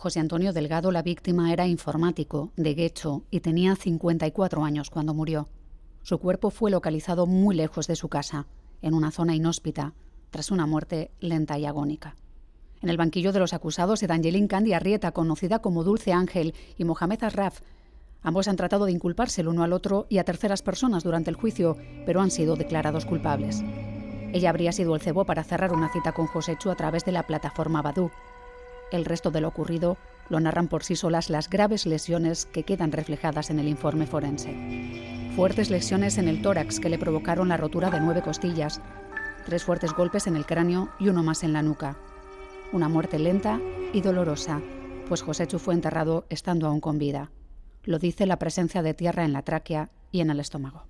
José Antonio Delgado, la víctima, era informático de Guecho y tenía 54 años cuando murió. Su cuerpo fue localizado muy lejos de su casa, en una zona inhóspita, tras una muerte lenta y agónica. En el banquillo de los acusados, Evangeline Candy Arrieta, conocida como Dulce Ángel, y Mohamed Arraf. Ambos han tratado de inculparse el uno al otro y a terceras personas durante el juicio, pero han sido declarados culpables. Ella habría sido el cebo para cerrar una cita con Chu a través de la plataforma Badu. El resto de lo ocurrido lo narran por sí solas las graves lesiones que quedan reflejadas en el informe forense. Fuertes lesiones en el tórax que le provocaron la rotura de nueve costillas, tres fuertes golpes en el cráneo y uno más en la nuca. Una muerte lenta y dolorosa, pues Chu fue enterrado estando aún con vida. Lo dice la presencia de tierra en la tráquea y en el estómago.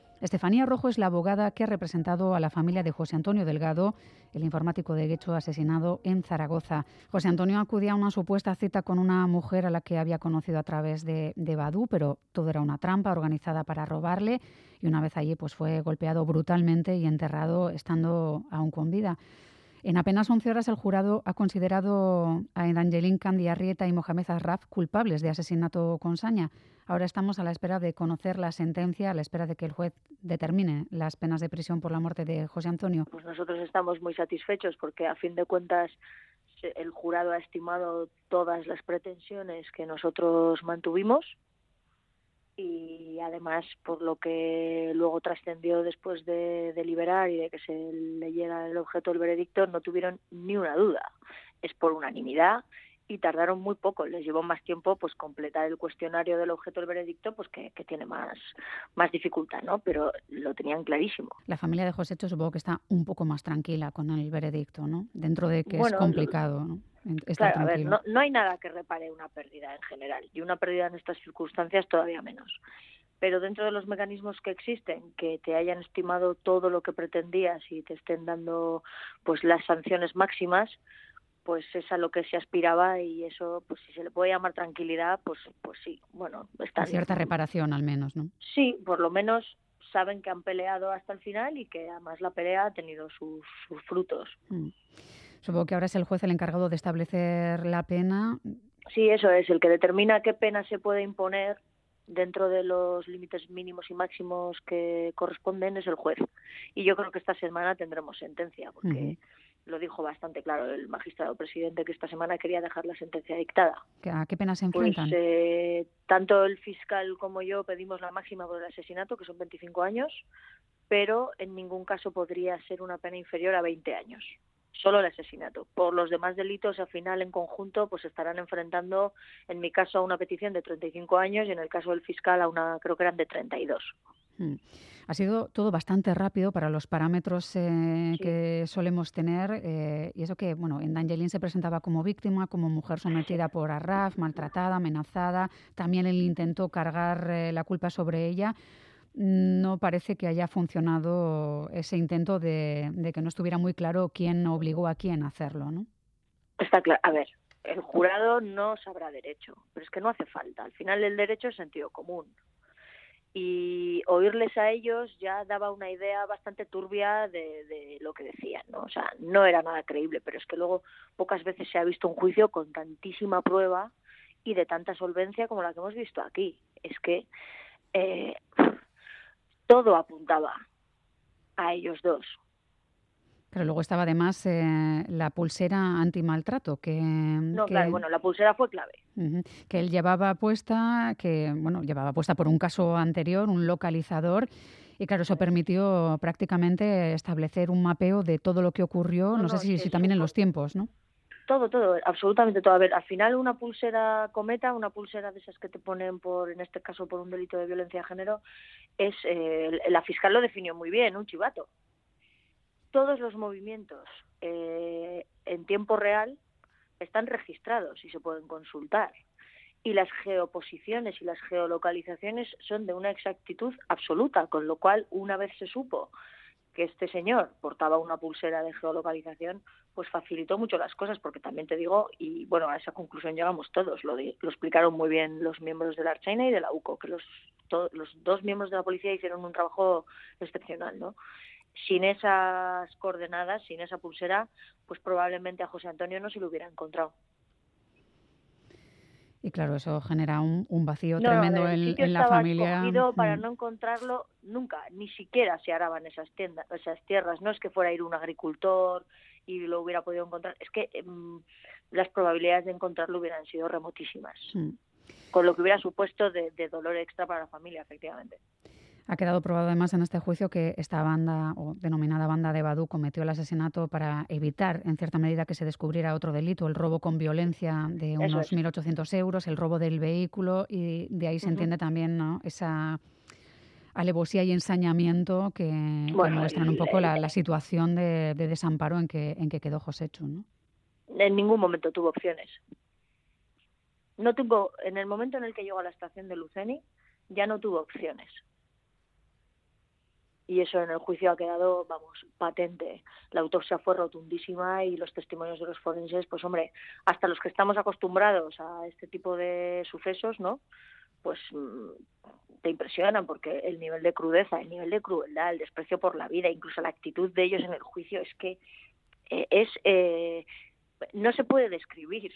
Estefanía Rojo es la abogada que ha representado a la familia de José Antonio Delgado, el informático de Guecho asesinado en Zaragoza. José Antonio acudía a una supuesta cita con una mujer a la que había conocido a través de, de Badú, pero todo era una trampa organizada para robarle y una vez allí pues fue golpeado brutalmente y enterrado estando aún con vida. En apenas 11 horas el jurado ha considerado a Evangeline Candiarrieta y Mohamed Arraf culpables de asesinato con saña. Ahora estamos a la espera de conocer la sentencia, a la espera de que el juez determine las penas de prisión por la muerte de José Antonio. Pues nosotros estamos muy satisfechos porque a fin de cuentas el jurado ha estimado todas las pretensiones que nosotros mantuvimos y además por lo que luego trascendió después de deliberar y de que se leyera el objeto del veredicto no tuvieron ni una duda. Es por unanimidad y tardaron muy poco. Les llevó más tiempo pues completar el cuestionario del objeto del veredicto pues que, tiene más más dificultad no pero lo tenían clarísimo. La familia de José supongo que está un poco más tranquila con el veredicto no dentro de que es complicado ¿no? Claro, a ver, no, no hay nada que repare una pérdida en general y una pérdida en estas circunstancias todavía menos. Pero dentro de los mecanismos que existen, que te hayan estimado todo lo que pretendías y te estén dando pues las sanciones máximas, pues es a lo que se aspiraba y eso, pues si se le puede llamar tranquilidad, pues pues sí, bueno, está cierta reparación al menos, ¿no? Sí, por lo menos saben que han peleado hasta el final y que además la pelea ha tenido sus, sus frutos. Mm. Supongo que ahora es el juez el encargado de establecer la pena. Sí, eso es, el que determina qué pena se puede imponer dentro de los límites mínimos y máximos que corresponden es el juez. Y yo creo que esta semana tendremos sentencia, porque lo dijo bastante claro el magistrado presidente que esta semana quería dejar la sentencia dictada. ¿A qué pena se pues, enfrentan? Pues, eh, tanto el fiscal como yo pedimos la máxima por el asesinato, que son 25 años, pero en ningún caso podría ser una pena inferior a 20 años solo el asesinato. Por los demás delitos, al final, en conjunto, pues estarán enfrentando, en mi caso, a una petición de 35 años y en el caso del fiscal a una, creo que eran de 32. Hmm. Ha sido todo bastante rápido para los parámetros eh, que solemos tener. Eh, y eso que, bueno, en Dangelin se presentaba como víctima, como mujer sometida por Arraf, maltratada, amenazada. También él intentó cargar eh, la culpa sobre ella no parece que haya funcionado ese intento de, que no estuviera muy claro quién obligó a quién a hacerlo, ¿no? Está claro. A ver, el jurado no sabrá derecho, pero es que no hace falta. Al final el derecho es sentido común. Y oírles a ellos ya daba una idea bastante turbia de, de, lo que decían, ¿no? O sea, no era nada creíble, pero es que luego pocas veces se ha visto un juicio con tantísima prueba y de tanta solvencia como la que hemos visto aquí. Es que eh, todo apuntaba a ellos dos. Pero luego estaba además eh, la pulsera antimaltrato que... No, claro, bueno, la pulsera fue clave. que él llevaba puesta, que, bueno, llevaba puesta por un caso anterior, un localizador, y claro, eso permitió prácticamente establecer un mapeo de todo lo que ocurrió, no, sé si, si también en los tiempos, ¿no? Todo, todo, absolutamente todo. A ver, al final una pulsera cometa, una pulsera de esas que te ponen por, en este caso, por un delito de violencia de género, es, eh, la fiscal lo definió muy bien, un chivato. Todos los movimientos eh, en tiempo real están registrados y se pueden consultar. Y las geoposiciones y las geolocalizaciones son de una exactitud absoluta, con lo cual, una vez se supo que este señor portaba una pulsera de geolocalización, pues facilitó mucho las cosas, porque también te digo, y bueno, a esa conclusión llegamos todos, lo, lo explicaron muy bien los miembros de la Archaina y de la UCO, que los, los dos miembros de la policía hicieron un trabajo excepcional, ¿no? Sin esas coordenadas, sin esa pulsera, pues probablemente a José Antonio no se lo hubiera encontrado. Y claro, eso genera un, vacío tremendo en, la familia. para mm. no encontrarlo nunca, ni siquiera se araban esas, tiendas, esas tierras. No es que fuera a ir un agricultor y lo hubiera podido encontrar, es que em, las probabilidades de encontrarlo hubieran sido remotísimas. Mm. Con lo que hubiera supuesto de dolor extra para la familia, efectivamente. Ha quedado probado además en este juicio que esta banda o denominada banda de Badú cometió el asesinato para evitar en cierta medida que se descubriera otro delito, el robo con violencia de unos 1.800 euros, el robo del vehículo y de ahí se entiende también ¿no? esa alevosía y ensañamiento que, muestran un poco la, situación de, desamparo en que, en que quedó José Chu. ¿no? En ningún momento tuvo opciones. No tuvo, en el momento en el que llegó a la estación de Luceni, ya no tuvo opciones y eso en el juicio ha quedado, vamos, patente. La autopsia fue rotundísima y los testimonios de los forenses, pues hombre, hasta los que estamos acostumbrados a este tipo de sucesos, ¿no? Pues mm, te impresionan porque el nivel de crudeza, el nivel de crueldad, el desprecio por la vida, incluso la actitud de ellos en el juicio es que eh, es eh, no se puede describir.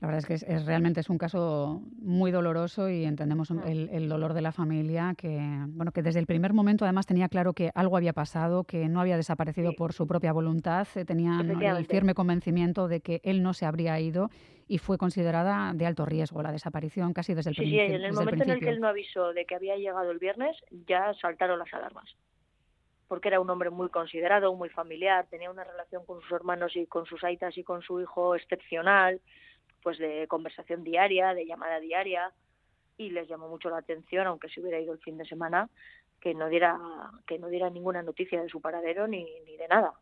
La verdad es que es, realmente es un caso muy doloroso y entendemos mm. el, dolor de la familia que, bueno, que desde el primer momento además tenía claro que algo había pasado, que no había desaparecido por su propia voluntad, eh, tenían el firme convencimiento de que él no se habría ido y fue considerada de alto riesgo la desaparición casi desde el principio. Sí, en el momento en el que él no avisó de que había llegado el viernes, ya saltaron las alarmas porque era un hombre muy considerado, muy familiar, tenía una relación con sus hermanos y con sus aitas y con su hijo excepcional pues de conversación diaria, de llamada diaria y les llamó mucho la atención, aunque se hubiera ido el fin de semana, que no diera que no diera ninguna noticia de su paradero ni, ni de nada.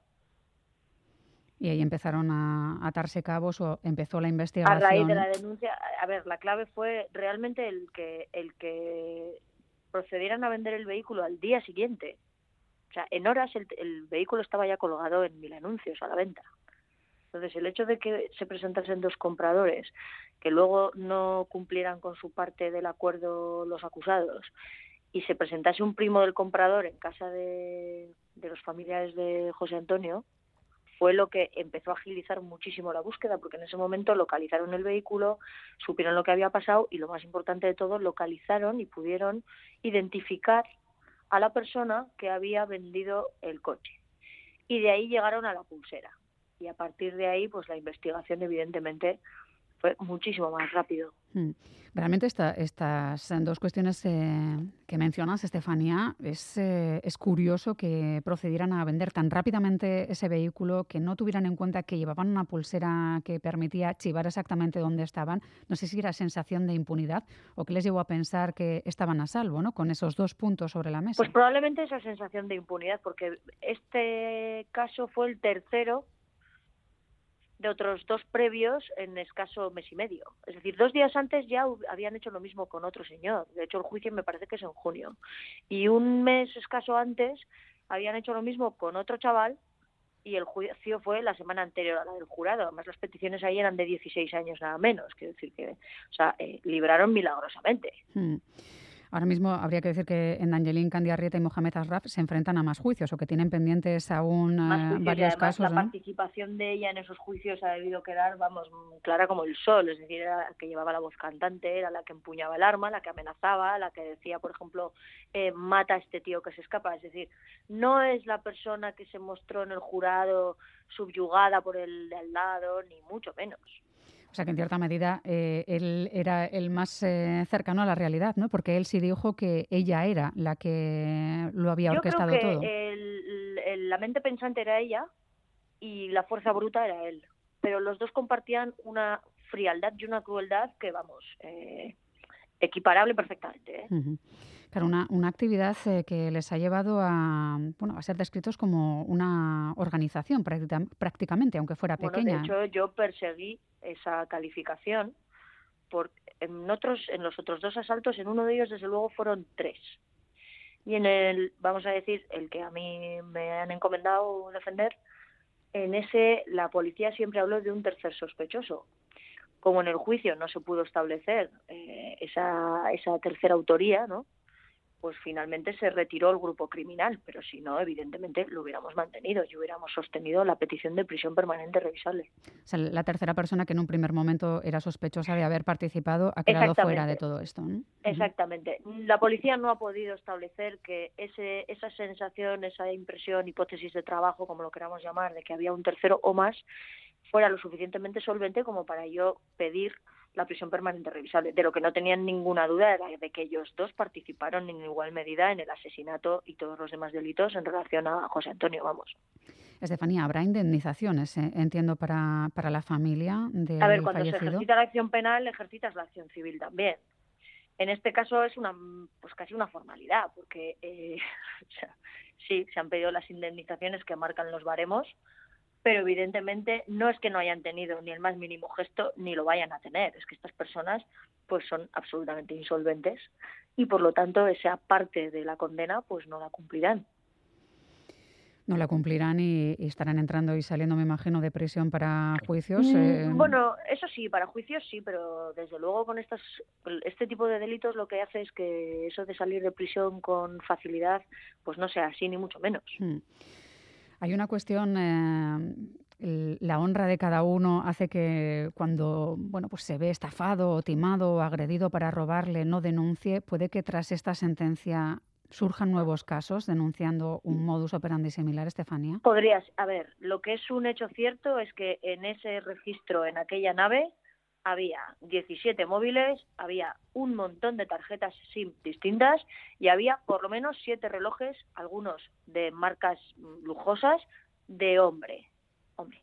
Y ahí empezaron a atarse cabos o empezó la investigación. A raíz de la denuncia, a ver, la clave fue realmente el que el que procedieran a vender el vehículo al día siguiente. O sea, en horas el, el vehículo estaba ya colgado en mil anuncios a la venta. Entonces, el hecho de que se presentasen dos compradores, que luego no cumplieran con su parte del acuerdo los acusados, y se presentase un primo del comprador en casa de, los familiares de José Antonio, fue lo que empezó a agilizar muchísimo la búsqueda, porque en ese momento localizaron el vehículo, supieron lo que había pasado y lo más importante de todo, localizaron y pudieron identificar a la persona que había vendido el coche. Y de ahí llegaron a la pulsera y a partir de ahí pues la investigación evidentemente fue muchísimo más rápido. Hmm. Realmente esta, estas dos cuestiones eh, que mencionas, Estefanía, es, eh, es curioso que procedieran a vender tan rápidamente ese vehículo, que no tuvieran en cuenta que llevaban una pulsera que permitía chivar exactamente dónde estaban. No sé si era sensación de impunidad o que les llevó a pensar que estaban a salvo, ¿no? Con esos dos puntos sobre la mesa. Pues probablemente esa sensación de impunidad, porque este caso fue el tercero de otros dos previos en escaso mes y medio. Es decir, dos días antes ya habían hecho lo mismo con otro señor. De hecho, el juicio me parece que es en junio. Y un mes escaso antes habían hecho lo mismo con otro chaval y el juicio fue la semana anterior a la del jurado. Además, las peticiones ahí eran de 16 años nada menos. Quiero decir que, o sea, eh, libraron milagrosamente. Hmm. Ahora mismo habría que decir que en Angelín Candiarrieta y Mohamed Asraf se enfrentan a más juicios o que tienen pendientes aún eh, varios casos. La participación de ella en esos juicios ha debido quedar, vamos, clara como el sol. Es decir, era la que llevaba la voz cantante, era la que empuñaba el arma, la que amenazaba, la que decía, por ejemplo, eh, mata a este tío que se escapa. Es decir, no es la persona que se mostró en el jurado subyugada por el de al lado, ni mucho menos. O sea que en cierta medida eh, él era el más eh, cercano a la realidad, ¿no? Porque él sí dijo que ella era la que lo había orquestado Yo creo que El, la mente pensante era ella y la fuerza bruta era él. Pero los dos compartían una frialdad y una crueldad que, vamos, eh, equiparable perfectamente. ¿eh? Claro, una, una actividad eh, que les ha llevado a, bueno, a ser descritos como una organización prácticamente, aunque fuera pequeña. de hecho, yo perseguí esa calificación por, en, otros, en los otros dos asaltos, en uno de ellos, desde luego, fueron tres. Y en el, vamos a decir, el que a mí me han encomendado defender, en ese la policía siempre habló de un tercer sospechoso. Como en el juicio no se pudo establecer eh, esa, esa tercera autoría, ¿no? Pues finalmente se retiró el grupo criminal, pero si no, evidentemente lo hubiéramos mantenido y hubiéramos sostenido la petición de prisión permanente revisable. O sea, la tercera persona que en un primer momento era sospechosa de haber participado ha quedado fuera de todo esto. ¿no? Exactamente. La policía no ha podido establecer que ese, esa sensación, esa impresión, hipótesis de trabajo, como lo queramos llamar, de que había un tercero o más, fuera lo suficientemente solvente como para yo pedir la prisión permanente revisable. De lo que no tenían ninguna duda era de que ellos dos participaron en igual medida en el asesinato y todos los demás delitos en relación a José Antonio, vamos. Estefanía, ¿habrá indemnizaciones, eh, entiendo, para, para la familia de A ver, cuando se ejercita la acción penal, ejercitas la acción civil también. En este caso es una, pues casi una formalidad, porque eh, sí, se han pedido las indemnizaciones que marcan los baremos, pero evidentemente no es que no hayan tenido ni el más mínimo gesto ni lo vayan a tener, es que estas personas pues son absolutamente insolventes y por lo tanto esa parte de la condena pues no la cumplirán. No la cumplirán y, estarán entrando y saliendo, me imagino, de prisión para juicios. Mm, eh. Bueno, eso sí, para juicios sí, pero desde luego con estas, este tipo de delitos lo que hace es que eso de salir de prisión con facilidad, pues no sea así ni mucho menos. Mm. Hay una cuestión, eh, la honra de cada uno hace que cuando bueno, pues se ve estafado timado o agredido para robarle no denuncie. Puede que tras esta sentencia surjan nuevos casos denunciando un modus operandi similar, Estefanía. Podrías, a ver, lo que es un hecho cierto es que en ese registro, en aquella nave, había 17 móviles, había un montón de tarjetas SIM distintas y había por lo menos siete relojes, algunos de marcas lujosas, de hombre. Hombre.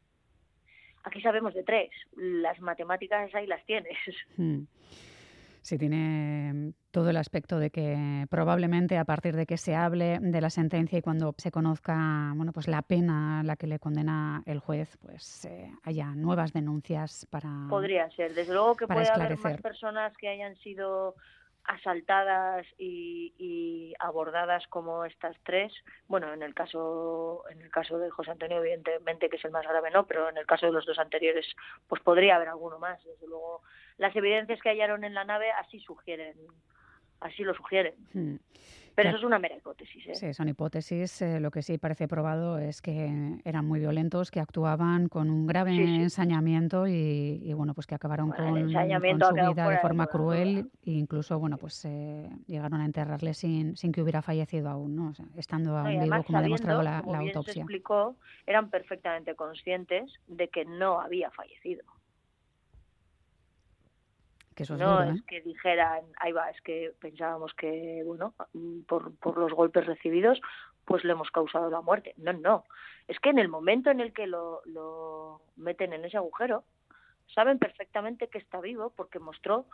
Aquí sabemos de tres. Las matemáticas ahí las tienes. Hmm. Sí, tiene todo el aspecto de que probablemente a partir de que se hable de la sentencia y cuando se conozca bueno, pues la pena a la que le condena el juez, pues eh, haya nuevas denuncias para Podría ser. Desde luego que puede haber más personas que hayan sido asaltadas y, abordadas como estas tres. Bueno en el caso en el caso de José Antonio evidentemente que es el más grave no pero en el caso de los dos anteriores pues podría haber alguno más. Desde luego las evidencias que hallaron en la nave así sugieren así lo sugieren hmm. Pero eso es una mera hipótesis. ¿eh? Sí, son hipótesis. Eh, lo que sí parece probado es que eran muy violentos, que actuaban con un grave ensañamiento y, bueno, pues que acabaron con, su vida de forma cruel e incluso, bueno, pues eh, llegaron a enterrarle sin, sin que hubiera fallecido aún, ¿no? estando aún vivo, como ha demostrado la, la autopsia. Se explicó, eran perfectamente conscientes de que no había fallecido no es que dijeran, ahí va, es que pensábamos que, bueno, por, por los golpes recibidos, pues le hemos causado la muerte. No, no. Es que en el momento en el que lo, lo meten en ese agujero, saben perfectamente que está vivo porque mostró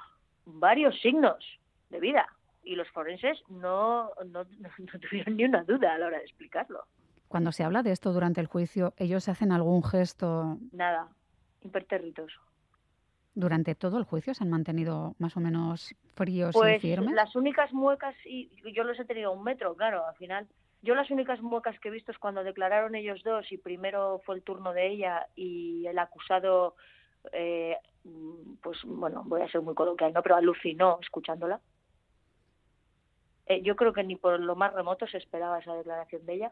varios signos de vida y los forenses no, no, no, tuvieron ni una duda a la hora de explicarlo. Cuando se habla de esto durante el juicio, ¿ellos hacen algún gesto? Nada, impertérritos durante todo el juicio se han mantenido más o menos fríos y pues, firmes? Las únicas muecas, y yo los he tenido un metro, claro, al final. Yo las únicas muecas que he visto es cuando declararon ellos dos y primero fue el turno de ella y el acusado, eh, pues bueno, voy a ser muy coloquial, ¿no? Pero alucinó escuchándola. Eh, yo creo que ni por lo más remoto se esperaba esa declaración de ella.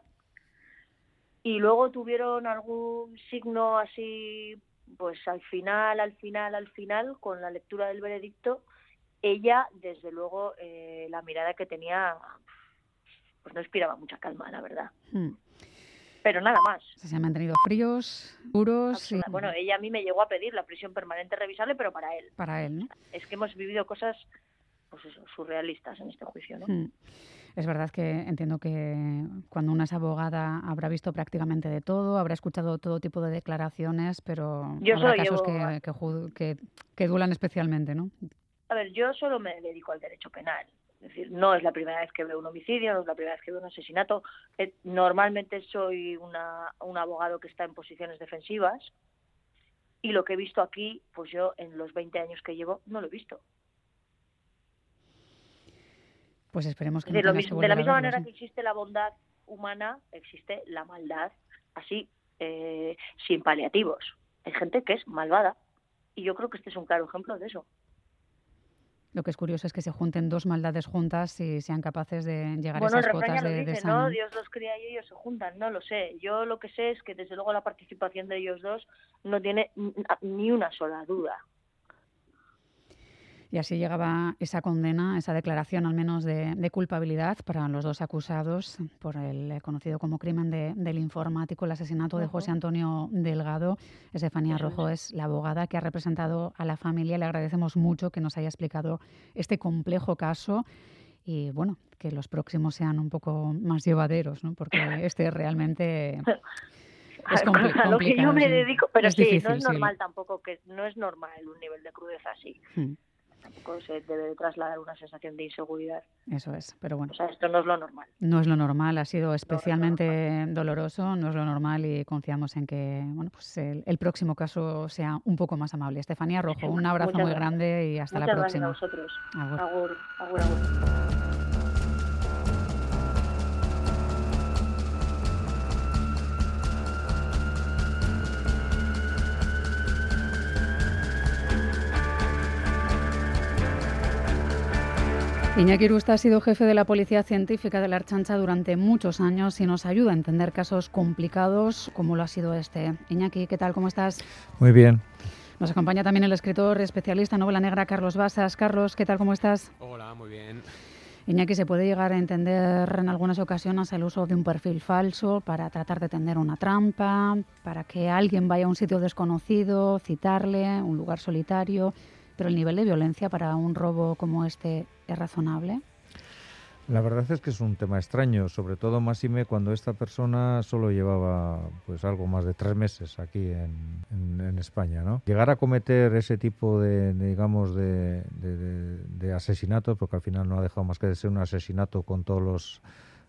Y luego tuvieron algún signo así pues al final, al final, al final, con la lectura del veredicto, ella, desde luego, eh, la mirada que tenía, pues no inspiraba mucha calma, la verdad. Hmm. Pero nada más. Se han mantenido fríos, duros. Bueno, ella a mí me llegó a pedir la prisión permanente revisable, pero para él. Para él, ¿no? Es que hemos vivido cosas pues eso, surrealistas en este juicio, ¿no? Hmm. Es verdad que entiendo que cuando una es abogada habrá visto prácticamente de todo, habrá escuchado todo tipo de declaraciones, pero yo habrá casos que, que, especialmente, ¿no? A ver, yo solo me dedico al derecho penal. Es decir, no es la primera vez que veo un homicidio, no es la primera vez que veo un asesinato. Eh, normalmente soy una, un abogado que está en posiciones defensivas y lo que he visto aquí, pues yo en los 20 años que llevo no lo he visto. Pues esperemos que, de, lo mismo, de la misma manera que existe la bondad humana, existe la maldad, así, eh, sin paliativos. Hay gente que es malvada y yo creo que este es un claro ejemplo de eso. Lo que es curioso es que se junten dos maldades juntas y sean capaces de llegar a esas cotas de, dice, ¿no? Dios los cría y ellos se juntan, no lo sé. Yo lo que sé es que desde luego la participación de ellos dos no tiene ni una sola duda. Y así llegaba esa condena, esa declaración al menos de, culpabilidad para los dos acusados por el conocido como crimen del informático, el asesinato de José Antonio Delgado. Estefanía Rojo es la abogada que ha representado a la familia. Le agradecemos mucho que nos haya explicado este complejo caso y bueno, que los próximos sean un poco más llevaderos, ¿no? porque este realmente es complicado. A lo que yo me dedico, pero sí, no es normal tampoco, que no es normal un nivel de crudeza así. Hmm tampoco se debe trasladar una sensación de inseguridad. Eso es, pero bueno. O sea, esto no es lo normal. No es lo normal, ha sido especialmente doloroso, no es lo normal y confiamos en que bueno, pues el, próximo caso sea un poco más amable. Estefanía Rojo, un abrazo muy grande y hasta la próxima. Gracias a vosotros. agur, agur. agur. Iñaki Rusta ha sido jefe de la Policía Científica de la Archancha durante muchos años y nos ayuda a entender casos complicados como lo ha sido este. Iñaki, ¿qué tal? ¿Cómo estás? Muy bien. Nos acompaña también el escritor especialista en novela negra Carlos Basas. Carlos, ¿qué tal? ¿Cómo estás? Hola, muy bien. Iñaki, ¿se puede llegar a entender en algunas ocasiones el uso de un perfil falso para tratar de tender una trampa, para que alguien vaya a un sitio desconocido, citarle, un lugar solitario? Pero el nivel de violencia para un robo como este es razonable. La verdad es que es un tema extraño, sobre todo Máxime cuando esta persona solo llevaba pues algo más de tres meses aquí en, España, ¿no? Llegar a cometer ese tipo de, digamos de, de asesinatos, porque al final no ha dejado más que de ser un asesinato con todos los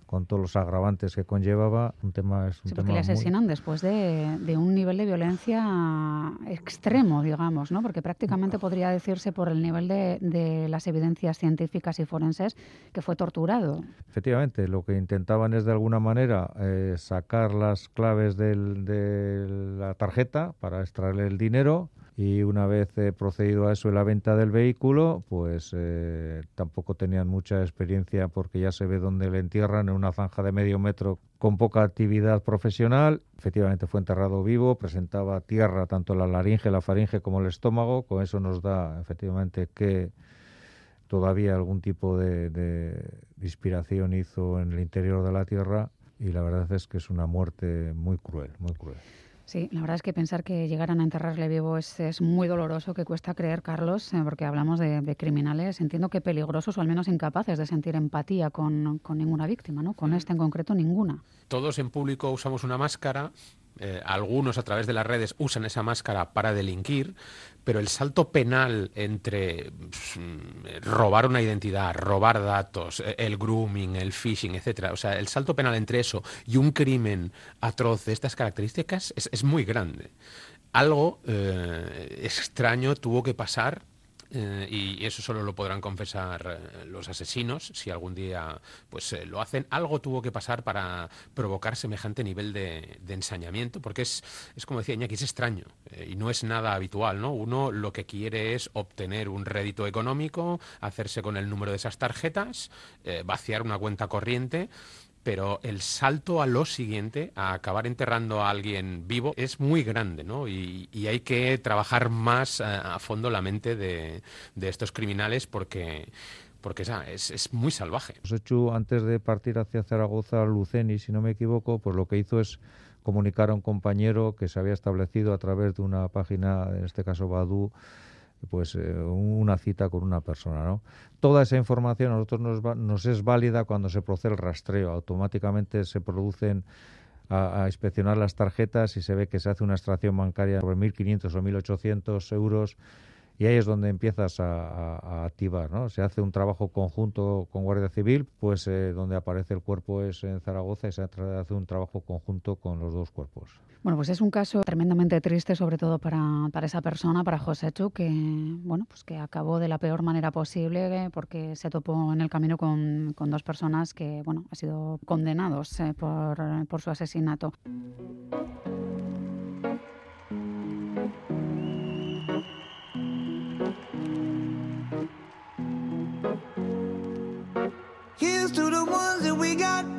con todos los agravantes que conllevaba. Un tema es un sí, porque le asesinan después de, de, un nivel de violencia extremo, digamos, ¿no? Porque prácticamente podría decirse por el nivel de, de, las evidencias científicas y forenses que fue torturado. Efectivamente, lo que intentaban es de alguna manera eh, sacar las claves del, de la tarjeta para extraerle el dinero y una vez eh, procedido a eso la venta del vehículo, pues eh, tampoco tenían mucha experiencia porque ya se ve dónde le entierran en una zanja de medio metro con poca actividad profesional. Efectivamente fue enterrado vivo, presentaba tierra tanto la laringe, la faringe como el estómago. Con eso nos da efectivamente que todavía algún tipo de inspiración hizo en el interior de la tierra y la verdad es que es una muerte muy cruel, muy cruel. Sí, la verdad es que pensar que llegaran a enterrarle vivo es, muy doloroso, que cuesta creer, Carlos, eh, porque hablamos de, criminales, entiendo que peligrosos o al menos incapaces de sentir empatía con, con ninguna víctima, ¿no? Con este en concreto ninguna. Todos en público usamos una máscara, eh, algunos a través de las redes usan esa máscara para delinquir, pero el salto penal entre mm, robar una identidad, robar datos, e, el grooming, el phishing, etcétera, o sea, el salto penal entre eso y un crimen atroz de estas características es, muy grande. Algo eh, extraño tuvo que pasar eh, y eso solo lo podrán confesar eh, los asesinos si algún día pues eh, lo hacen. Algo tuvo que pasar para provocar semejante nivel de, ensañamiento, porque es, es como decía Iñaki, es extraño y no es nada habitual, ¿no? Uno lo que quiere es obtener un rédito económico, hacerse con el número de esas tarjetas, vaciar una cuenta corriente pero el salto a lo siguiente, a acabar enterrando a alguien vivo, es muy grande, ¿no? Y, hay que trabajar más a, fondo la mente de, estos criminales porque porque es, es, muy salvaje. hecho, antes de partir hacia Zaragoza, Luceni, si no me equivoco, pues lo que hizo es comunicar a un compañero que se había establecido a través de una página, en este caso Badu, pues eh, una cita con una persona, ¿no? Toda esa información a nosotros nos, nos es válida cuando se procede el rastreo. Automáticamente se producen a, inspeccionar las tarjetas y se ve que se hace una extracción bancaria sobre 1.500 o 1.800 euros y ahí es donde empiezas a, activar, ¿no? Se hace un trabajo conjunto con Guardia Civil, pues eh, donde aparece el cuerpo es en Zaragoza y se hace un trabajo conjunto con los dos cuerpos. Bueno, pues es un caso tremendamente triste, sobre todo para, para esa persona, para José Chu, que bueno, pues que acabó de la peor manera posible eh, porque se topó en el camino con, con dos personas que bueno, han sido condenados eh, por, por su asesinato. Here's to the ones that.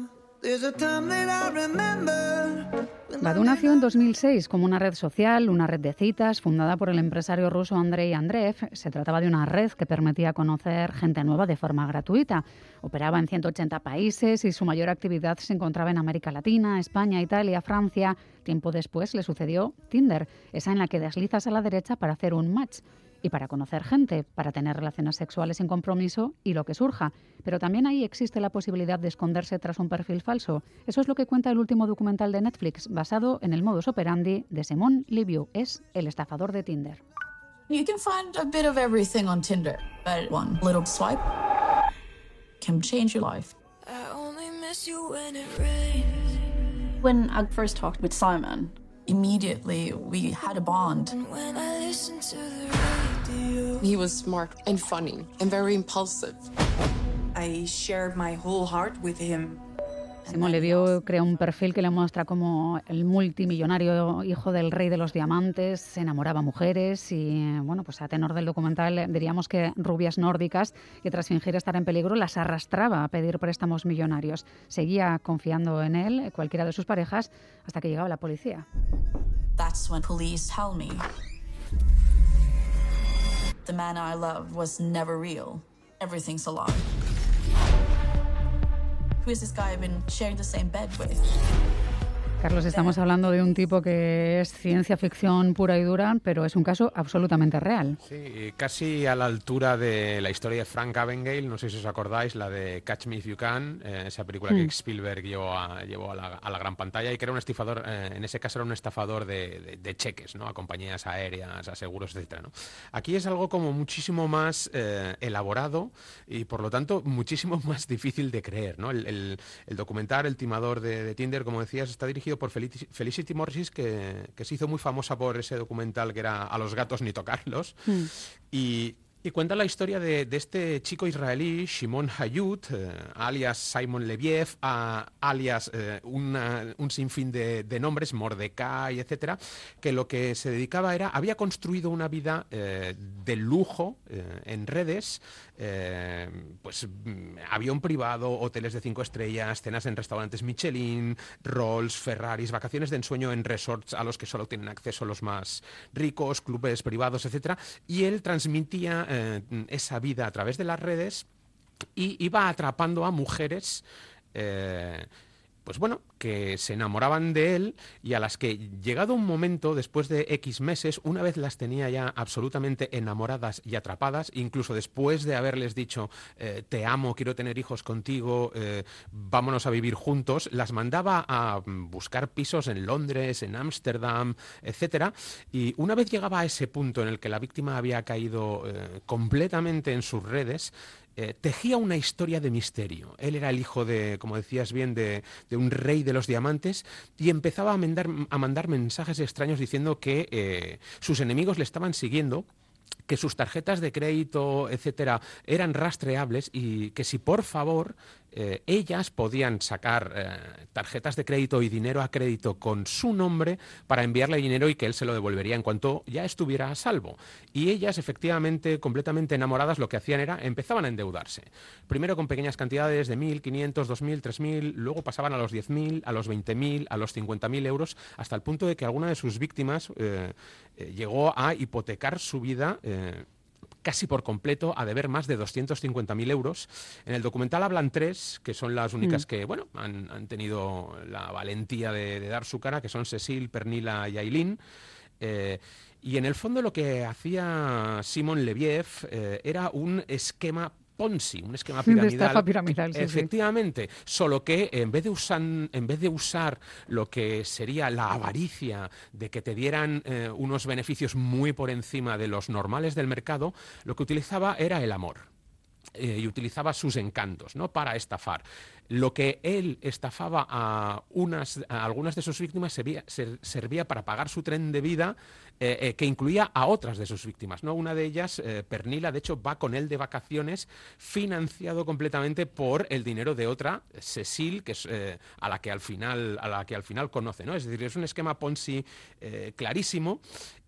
Badu nació en 2006 como una red social, una red de citas fundada por el empresario ruso Andrei Andreev. Se trataba de una red que permitía conocer gente nueva de forma gratuita. Operaba en 180 países y su mayor actividad se encontraba en América Latina, España, Italia, Francia. Tiempo después le sucedió Tinder, esa en la que deslizas a la derecha para hacer un match y para conocer gente, para tener relaciones sexuales sin compromiso y lo que surja. Pero también ahí existe la posibilidad de esconderse tras un perfil falso. Eso es lo que cuenta el último documental de Netflix, basado en el modus operandi de Simon Liviu, es el estafador de Tinder. You can find a bit of everything on Tinder, but one little swipe can change your life. I only miss you when it rains. When I first talked with Simon, immediately we had a bond. And when I listen to the radio, He was smart and funny and very impulsive. I shared my whole heart with him. Simón Leviu crea un perfil que le muestra como el multimillonario hijo del rey de los diamantes, se enamoraba a mujeres y, bueno, pues a tenor del documental diríamos que rubias nórdicas que tras fingir estar en peligro las arrastraba a pedir préstamos millonarios. Seguía confiando en él, cualquiera de sus parejas, hasta que llegaba la policía. That's when police tell me the man I loved was never real. Everything's a lie. Who is this guy I've been sharing the same bed with? Carlos, estamos hablando de un tipo que es ciencia ficción pura y dura, pero es un caso absolutamente real. Sí, casi a la altura de la historia de Frank Abagnale, no sé si os acordáis, la de Catch Me If You Can, eh, esa película que Mm. Spielberg llevó, a, llevó a, la, a la gran pantalla y que era un estafador, eh, en ese caso era un estafador de, de- de cheques, ¿no? A compañías aéreas, a seguros, etcétera, ¿no? Aquí es algo como muchísimo más eh, elaborado y por lo tanto muchísimo más difícil de creer, ¿no? El, el- el documental, el timador de, de Tinder, como decías, está dirigido por Felici- Felicity Morris, que, que se hizo muy famosa por ese documental que era A los gatos ni tocarlos. Y, y cuenta la historia de, este chico israelí, Shimon Hayut, eh, alias Simon Leviev, alias eh, una- un sinfín de, de nombres, Mordecai, etcétera, que lo que se dedicaba era, había construido una vida eh, de lujo en redes, pues mm, avión privado, hoteles de cinco estrellas, cenas en restaurantes Michelin, Rolls, Ferraris, vacaciones de ensueño en resorts a los que solo tienen acceso los más ricos, clubes privados, etcétera, y él transmitía eh, esa vida a través de las redes y iba atrapando a mujeres eh, pues bueno, que se enamoraban de él y a las que, llegado un momento, después de X meses, una vez las tenía ya absolutamente enamoradas y atrapadas, incluso después de haberles dicho, eh, te amo, quiero tener hijos contigo, eh, vámonos a vivir juntos, las mandaba a buscar pisos en Londres, en Ámsterdam, etcétera, y una vez llegaba a ese punto en el que la víctima había caído eh, completamente en sus redes, eh, tejía una historia de misterio. Él era el hijo de, como decías bien, de, de un rey de los diamantes y empezaba a mandar, a mandar mensajes extraños diciendo que eh, sus enemigos le estaban siguiendo que sus tarjetas de crédito, etcétera, eran rastreables y que si por favor eh, ellas podían sacar eh, tarjetas de crédito y dinero a crédito con su nombre para enviarle dinero y que él se lo devolvería en cuanto ya estuviera a salvo. Y ellas, efectivamente, completamente enamoradas, lo que hacían era empezaban a endeudarse. Primero con pequeñas cantidades de 1.000, 500, 2.000, 3.000, luego pasaban a los 10.000, a los 20.000, a los 50.000 euros, hasta el punto de que alguna de sus víctimas eh, llegó a hipotecar su vida. Casi por completo a deber más de 250.000 euros. En el documental hablan tres, que son las únicas mm. que, bueno, han, tenido la valentía de, dar su cara, que son Cecil, Pernila y Aileen. Eh, y en el fondo lo que hacía Simon Leviev eh, era un esquema Ponzi, un esquema piramidal. efectivamente, solo que en vez, de en vez de usar lo que sería la avaricia de que te dieran eh, unos beneficios muy por encima de los normales del mercado, lo que utilizaba era el amor. Eh, y utilizaba sus encantos ¿no? para estafar. Lo que él estafaba a, unas, a algunas de sus víctimas servía, para pagar su tren de vida eh, eh, que incluía a otras de sus víctimas. ¿no? Una de ellas, Pernila, de hecho, va con él de vacaciones financiado completamente por el dinero de otra, Cecil, que es a la que al final, a la que al final conoce. ¿no? Es decir, es un esquema Ponzi clarísimo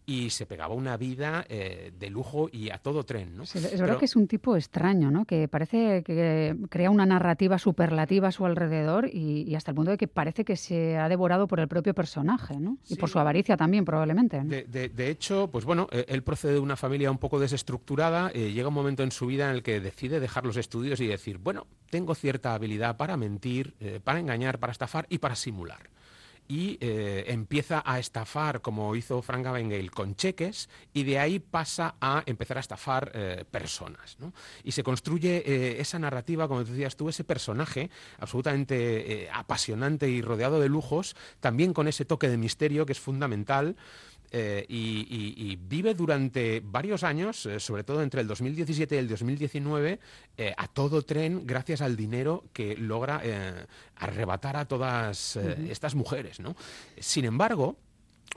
y se pegaba una vida eh, de lujo y a todo tren. ¿no? es verdad que es un tipo extraño, ¿no? que parece que crea una narrativa superlativa a su alrededor y, hasta el punto de que parece que se ha devorado por el propio personaje ¿no? y por su avaricia también probablemente. De, hecho, pues bueno, eh, él procede de una familia un poco desestructurada, eh, llega un momento en su vida en el que decide dejar los estudios y decir, bueno, tengo cierta habilidad para mentir, para engañar, para estafar y para simular y eh, empieza a estafar como hizo Frank Abagnale con cheques y de ahí pasa a empezar a estafar eh, personas. Y se construye eh, esa narrativa, como decías tú, ese personaje absolutamente apasionante y rodeado de lujos, también con ese toque de misterio que es fundamental. Eh, y, vive durante varios años, eh, sobre todo entre el 2017 y el 2019, eh, a todo tren gracias al dinero que logra arrebatar a todas estas mujeres. Sin embargo,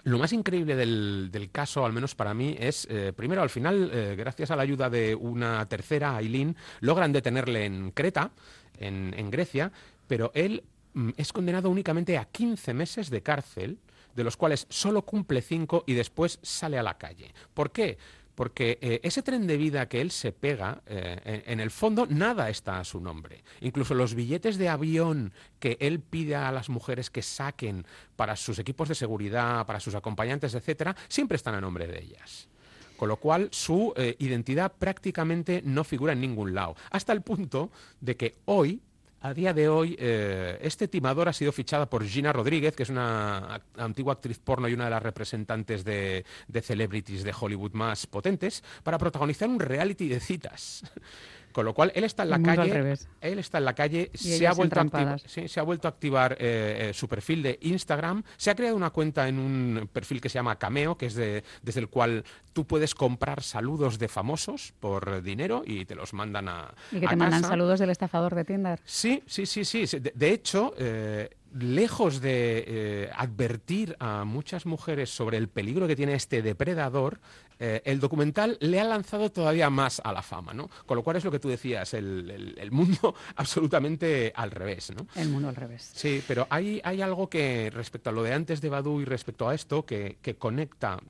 lo más increíble del, caso, al menos para mí, es, primero, al final, gracias a la ayuda de una tercera, Aileen, logran detenerle en Creta, en, en Grecia, pero él mm, es condenado únicamente a 15 meses de cárcel de los cuales solo cumple cinco y después sale a la calle. ¿Por qué? Porque eh, ese tren de vida que él se pega, eh, en, el fondo nada está a su nombre. Incluso los billetes de avión que él pide a las mujeres que saquen para sus equipos de seguridad, para sus acompañantes, etcétera, siempre están a nombre de ellas. Con lo cual, su eh, identidad prácticamente no figura en ningún lado. Hasta el punto de que hoy a día de hoy, eh, este timador ha sido fichada por Gina Rodríguez, que es una antigua actriz porno y una de las representantes de, de celebrities de Hollywood más potentes, para protagonizar un reality de citas. Con lo cual, él está en la calle. Él está en la calle, se ha, vuelto a se ha vuelto a activar eh, eh, su perfil de Instagram. Se ha creado una cuenta en un perfil que se llama Cameo, que es de, desde el cual tú puedes comprar saludos de famosos por dinero y te los mandan a. Y que te mandan saludos del estafador de Tinder. Sí, sí, sí, sí. De, hecho. Eh, lejos de eh, advertir a muchas mujeres sobre el peligro que tiene este depredador, eh, el documental le ha lanzado todavía más a la fama, ¿no? Con lo cual es lo que tú decías, el, mundo absolutamente al revés, ¿no? El mundo al revés. Sí, pero hay, hay algo que respecto a lo de antes de Badu y respecto a esto que, que conecta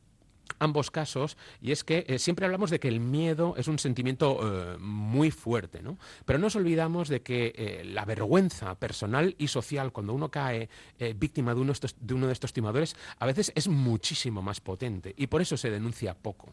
ambos casos y es que eh, siempre hablamos de que el miedo es un sentimiento eh, muy fuerte, ¿no? Pero no nos olvidamos de que eh, la vergüenza personal y social cuando uno cae víctima de uno, de uno de estos timadores a veces es muchísimo más potente y por eso se denuncia poco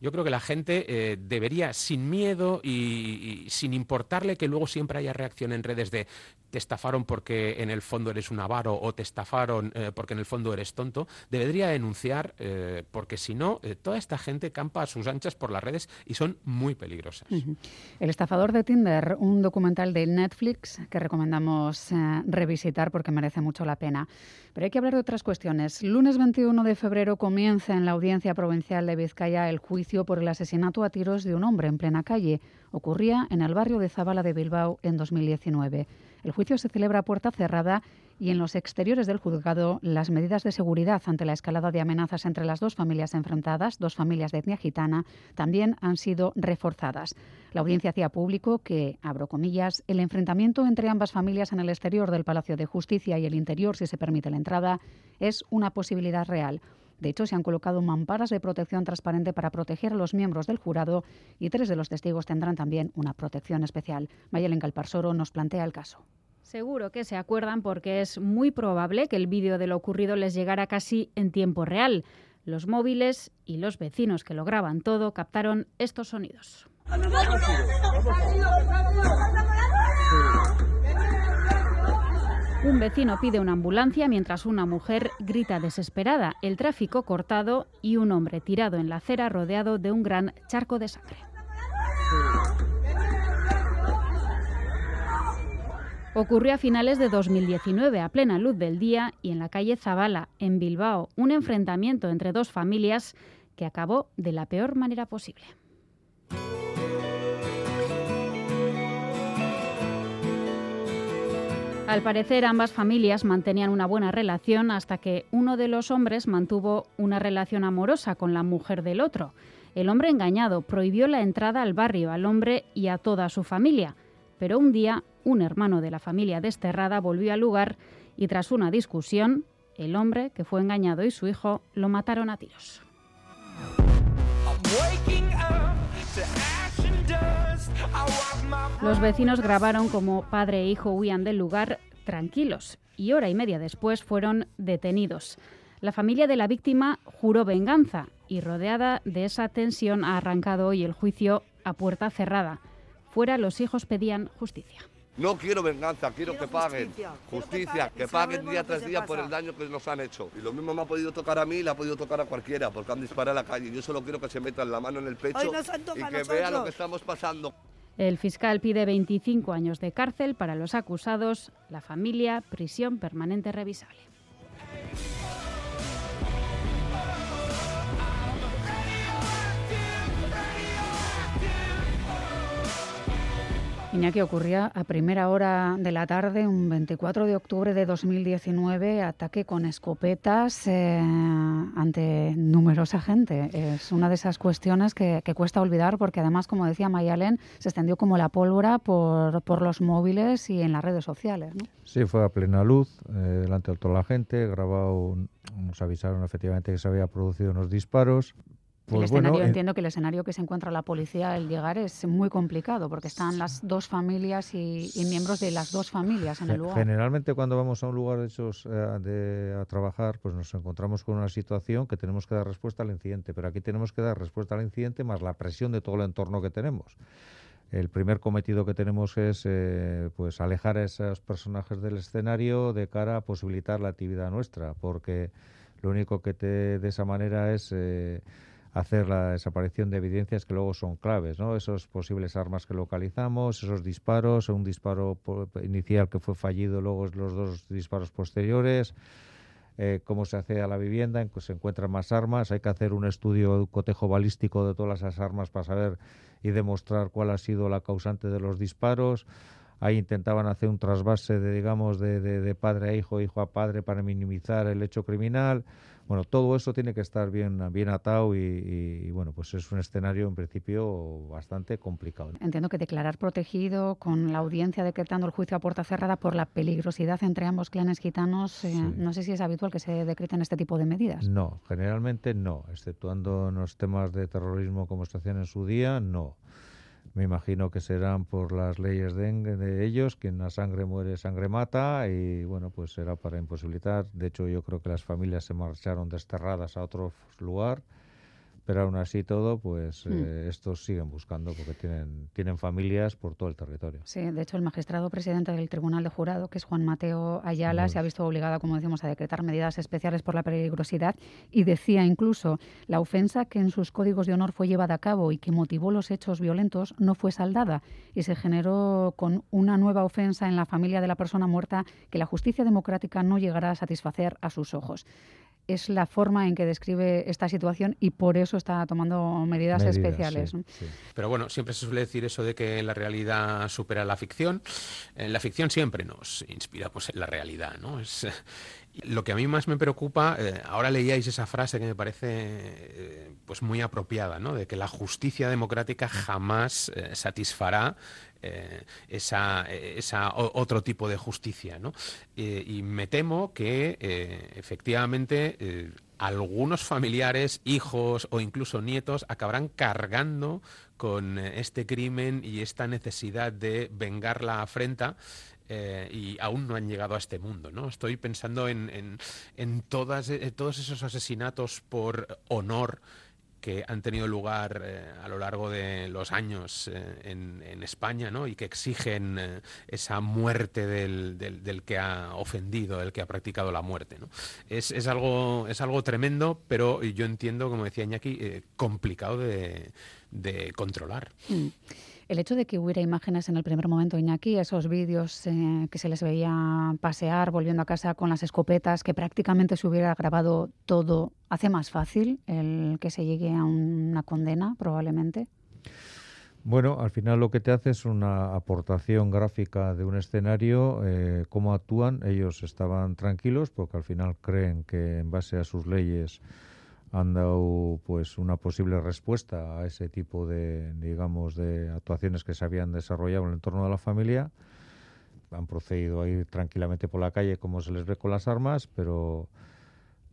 yo creo que la gente debería, sin miedo y, sin importarle que luego siempre haya reacción en redes de te estafaron porque en el fondo eres un avaro o te estafaron eh, porque en el fondo eres tonto, debería denunciar eh, porque si no, eh, toda esta gente campa a sus anchas por las redes y son muy peligrosas. El estafador de Tinder, un documental de Netflix que recomendamos revisitar porque merece mucho la pena. Pero hay que hablar de otras cuestiones. Lunes 21 de febrero comienza en la Audiencia Provincial de Vizcaya el juicio por el asesinato a tiros de un hombre en plena calle. Ocurría en el barrio de Zabala de Bilbao en 2019. El juicio se celebra a puerta cerrada y en los exteriores del juzgado las medidas de seguridad ante la escalada de amenazas entre las dos familias enfrentadas, dos familias de etnia gitana, también han sido reforzadas. La audiencia hacía público que, abro comillas, el enfrentamiento entre ambas familias en el exterior del Palacio de Justicia y el interior, si se permite la entrada, es una posibilidad real. De hecho, se han colocado mamparas de protección transparente para proteger a los miembros del jurado y tres de los testigos tendrán también una protección especial. Mayelen Calparsoro nos plantea el caso. Seguro que se acuerdan porque es muy probable que el vídeo de lo ocurrido les llegara casi en tiempo real. Los móviles y los vecinos que lo graban todo captaron estos sonidos. Un vecino pide una ambulancia mientras una mujer grita desesperada, el tráfico cortado y un hombre tirado en la acera rodeado de un gran charco de sangre. Ocurrió a finales de 2019, a plena luz del día, y en la calle Zabala, en Bilbao, un enfrentamiento entre dos familias que acabó de la peor manera posible. Al parecer ambas familias mantenían una buena relación hasta que uno de los hombres mantuvo una relación amorosa con la mujer del otro. El hombre engañado prohibió la entrada al barrio al hombre y a toda su familia, pero un día un hermano de la familia desterrada volvió al lugar y tras una discusión, el hombre que fue engañado y su hijo lo mataron a tiros. Los vecinos grabaron como padre e hijo huían del lugar tranquilos y hora y media después fueron detenidos. La familia de la víctima juró venganza y rodeada de esa tensión ha arrancado hoy el juicio a puerta cerrada. Fuera los hijos pedían justicia. No quiero venganza, quiero, que paguen. Justicia, que, paguen día tras día por el daño que nos han hecho. Y lo mismo me ha podido tocar a mí, le ha podido tocar a cualquiera, porque han disparado a la calle. Yo solo quiero que se metan la mano en el pecho y que vean lo que estamos pasando. El fiscal pide 25 años de cárcel para los acusados, la familia, prisión permanente revisable. Que ocurría a primera hora de la tarde, un 24 de octubre de 2019, ataque con escopetas eh, ante numerosa gente. Es una de esas cuestiones que, cuesta olvidar porque además, como decía Mayalen, se extendió como la pólvora por, por los móviles y en las redes sociales. ¿no? Sí, fue a plena luz, eh, delante de toda la gente, grabado, nos avisaron efectivamente que se había producido unos disparos, el pues escenario, entiendo que el escenario que se encuentra la policía al llegar es muy complicado porque están las dos familias y, miembros de las dos familias en el lugar. Generalmente cuando vamos a un lugar de esos eh, de, a trabajar, pues nos encontramos con una situación que tenemos que dar respuesta al incidente, pero aquí tenemos que dar respuesta al incidente más la presión de todo el entorno que tenemos. El primer cometido que tenemos es eh, pues alejar a esos personajes del escenario de cara a posibilitar la actividad nuestra, porque lo único que te de esa manera es eh, hacer la desaparición de evidencias que luego son claves, ¿no? Esos posibles armas que localizamos, esos disparos, un disparo inicial que fue fallido, luego los dos disparos posteriores, eh, cómo se hace a la vivienda, se encuentran más armas, hay que hacer un estudio, un cotejo balístico de todas esas armas para saber y demostrar cuál ha sido la causante de los disparos. Ahí intentaban hacer un trasvase de, digamos, de, de padre a hijo, hijo a padre para minimizar el hecho criminal. Bueno, todo eso tiene que estar bien, bien atado y, bueno, pues es un escenario en principio bastante complicado. Entiendo que declarar protegido con la audiencia decretando el juicio a puerta cerrada por la peligrosidad entre ambos clanes gitanos, eh, no sé si es habitual que se decreten este tipo de medidas. No, generalmente no, exceptuando en los temas de terrorismo como se hacían en su día, no. Me imagino que serán por las leyes de, de, ellos, quien la sangre muere, sangre mata, y bueno, pues será para imposibilitar. De hecho, yo creo que las familias se marcharon desterradas a otro lugar pero aún así todo, pues hmm. eh, estos siguen buscando porque tienen, tienen familias por todo el territorio. Sí, de hecho el magistrado presidente del Tribunal de Jurado, que es Juan Mateo Ayala, se ha visto obligado, como decimos, a decretar medidas especiales por la peligrosidad y decía incluso la ofensa que en sus códigos de honor fue llevada a cabo y que motivó los hechos violentos no fue saldada y se generó con una nueva ofensa en la familia de la persona muerta que la justicia democrática no llegará a satisfacer a sus ojos es la forma en que describe esta situación y por eso está tomando medidas, especiales. Pero bueno, siempre se suele decir eso de que la realidad supera la ficción. la ficción siempre nos inspira pues, en la realidad. ¿no? Es, lo que a mí más me preocupa, eh, ahora leíais esa frase que me parece eh, pues muy apropiada, ¿no? de que la justicia democrática jamás eh, satisfará esa, esa, otro tipo de justicia. ¿no? y me temo que efectivamente algunos familiares, hijos o incluso nietos acabarán cargando con este crimen y esta necesidad de vengar la afrenta eh, y aún no han llegado a este mundo. ¿no? Estoy pensando en, en, todas, en todos esos asesinatos por honor que han tenido lugar eh, a lo largo de los años eh, en, España ¿no? y que exigen eh, esa muerte del, del, que ha ofendido, el que ha practicado la muerte. ¿no? Es, es, algo, es algo tremendo, pero yo entiendo, como decía Iñaki, complicado de, de controlar. Mm. El hecho de que hubiera imágenes en el primer momento, Iñaki, esos vídeos eh, que se les veía pasear, volviendo a casa con las escopetas, que prácticamente se hubiera grabado todo, ¿hace más fácil el que se llegue a una condena, probablemente? Bueno, al final lo que te hace es una aportación gráfica de un escenario, eh, cómo actúan. Ellos estaban tranquilos porque al final creen que en base a sus leyes han dado pues una posible respuesta a ese tipo de digamos de actuaciones que se habían desarrollado en el entorno de la familia han procedido a ir tranquilamente por la calle como se les ve con las armas pero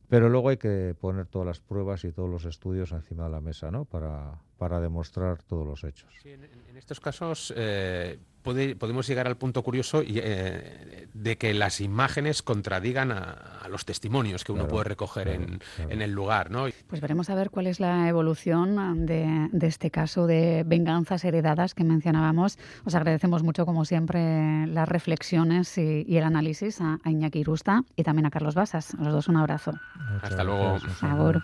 pero luego hay que poner todas las pruebas y todos los estudios encima de la mesa ¿no? para, para demostrar todos los hechos. en, estos casos eh, podemos llegar al punto curioso eh, de que las imágenes contradigan a, los testimonios que uno puede recoger en, el lugar. ¿no? Pues veremos a ver cuál es la evolución de, este caso de venganzas heredadas que mencionábamos. Os agradecemos mucho, como siempre, las reflexiones y, el análisis a, Iñaki Irusta y también a Carlos Basas. A los dos un abrazo. Hasta luego. Por favor.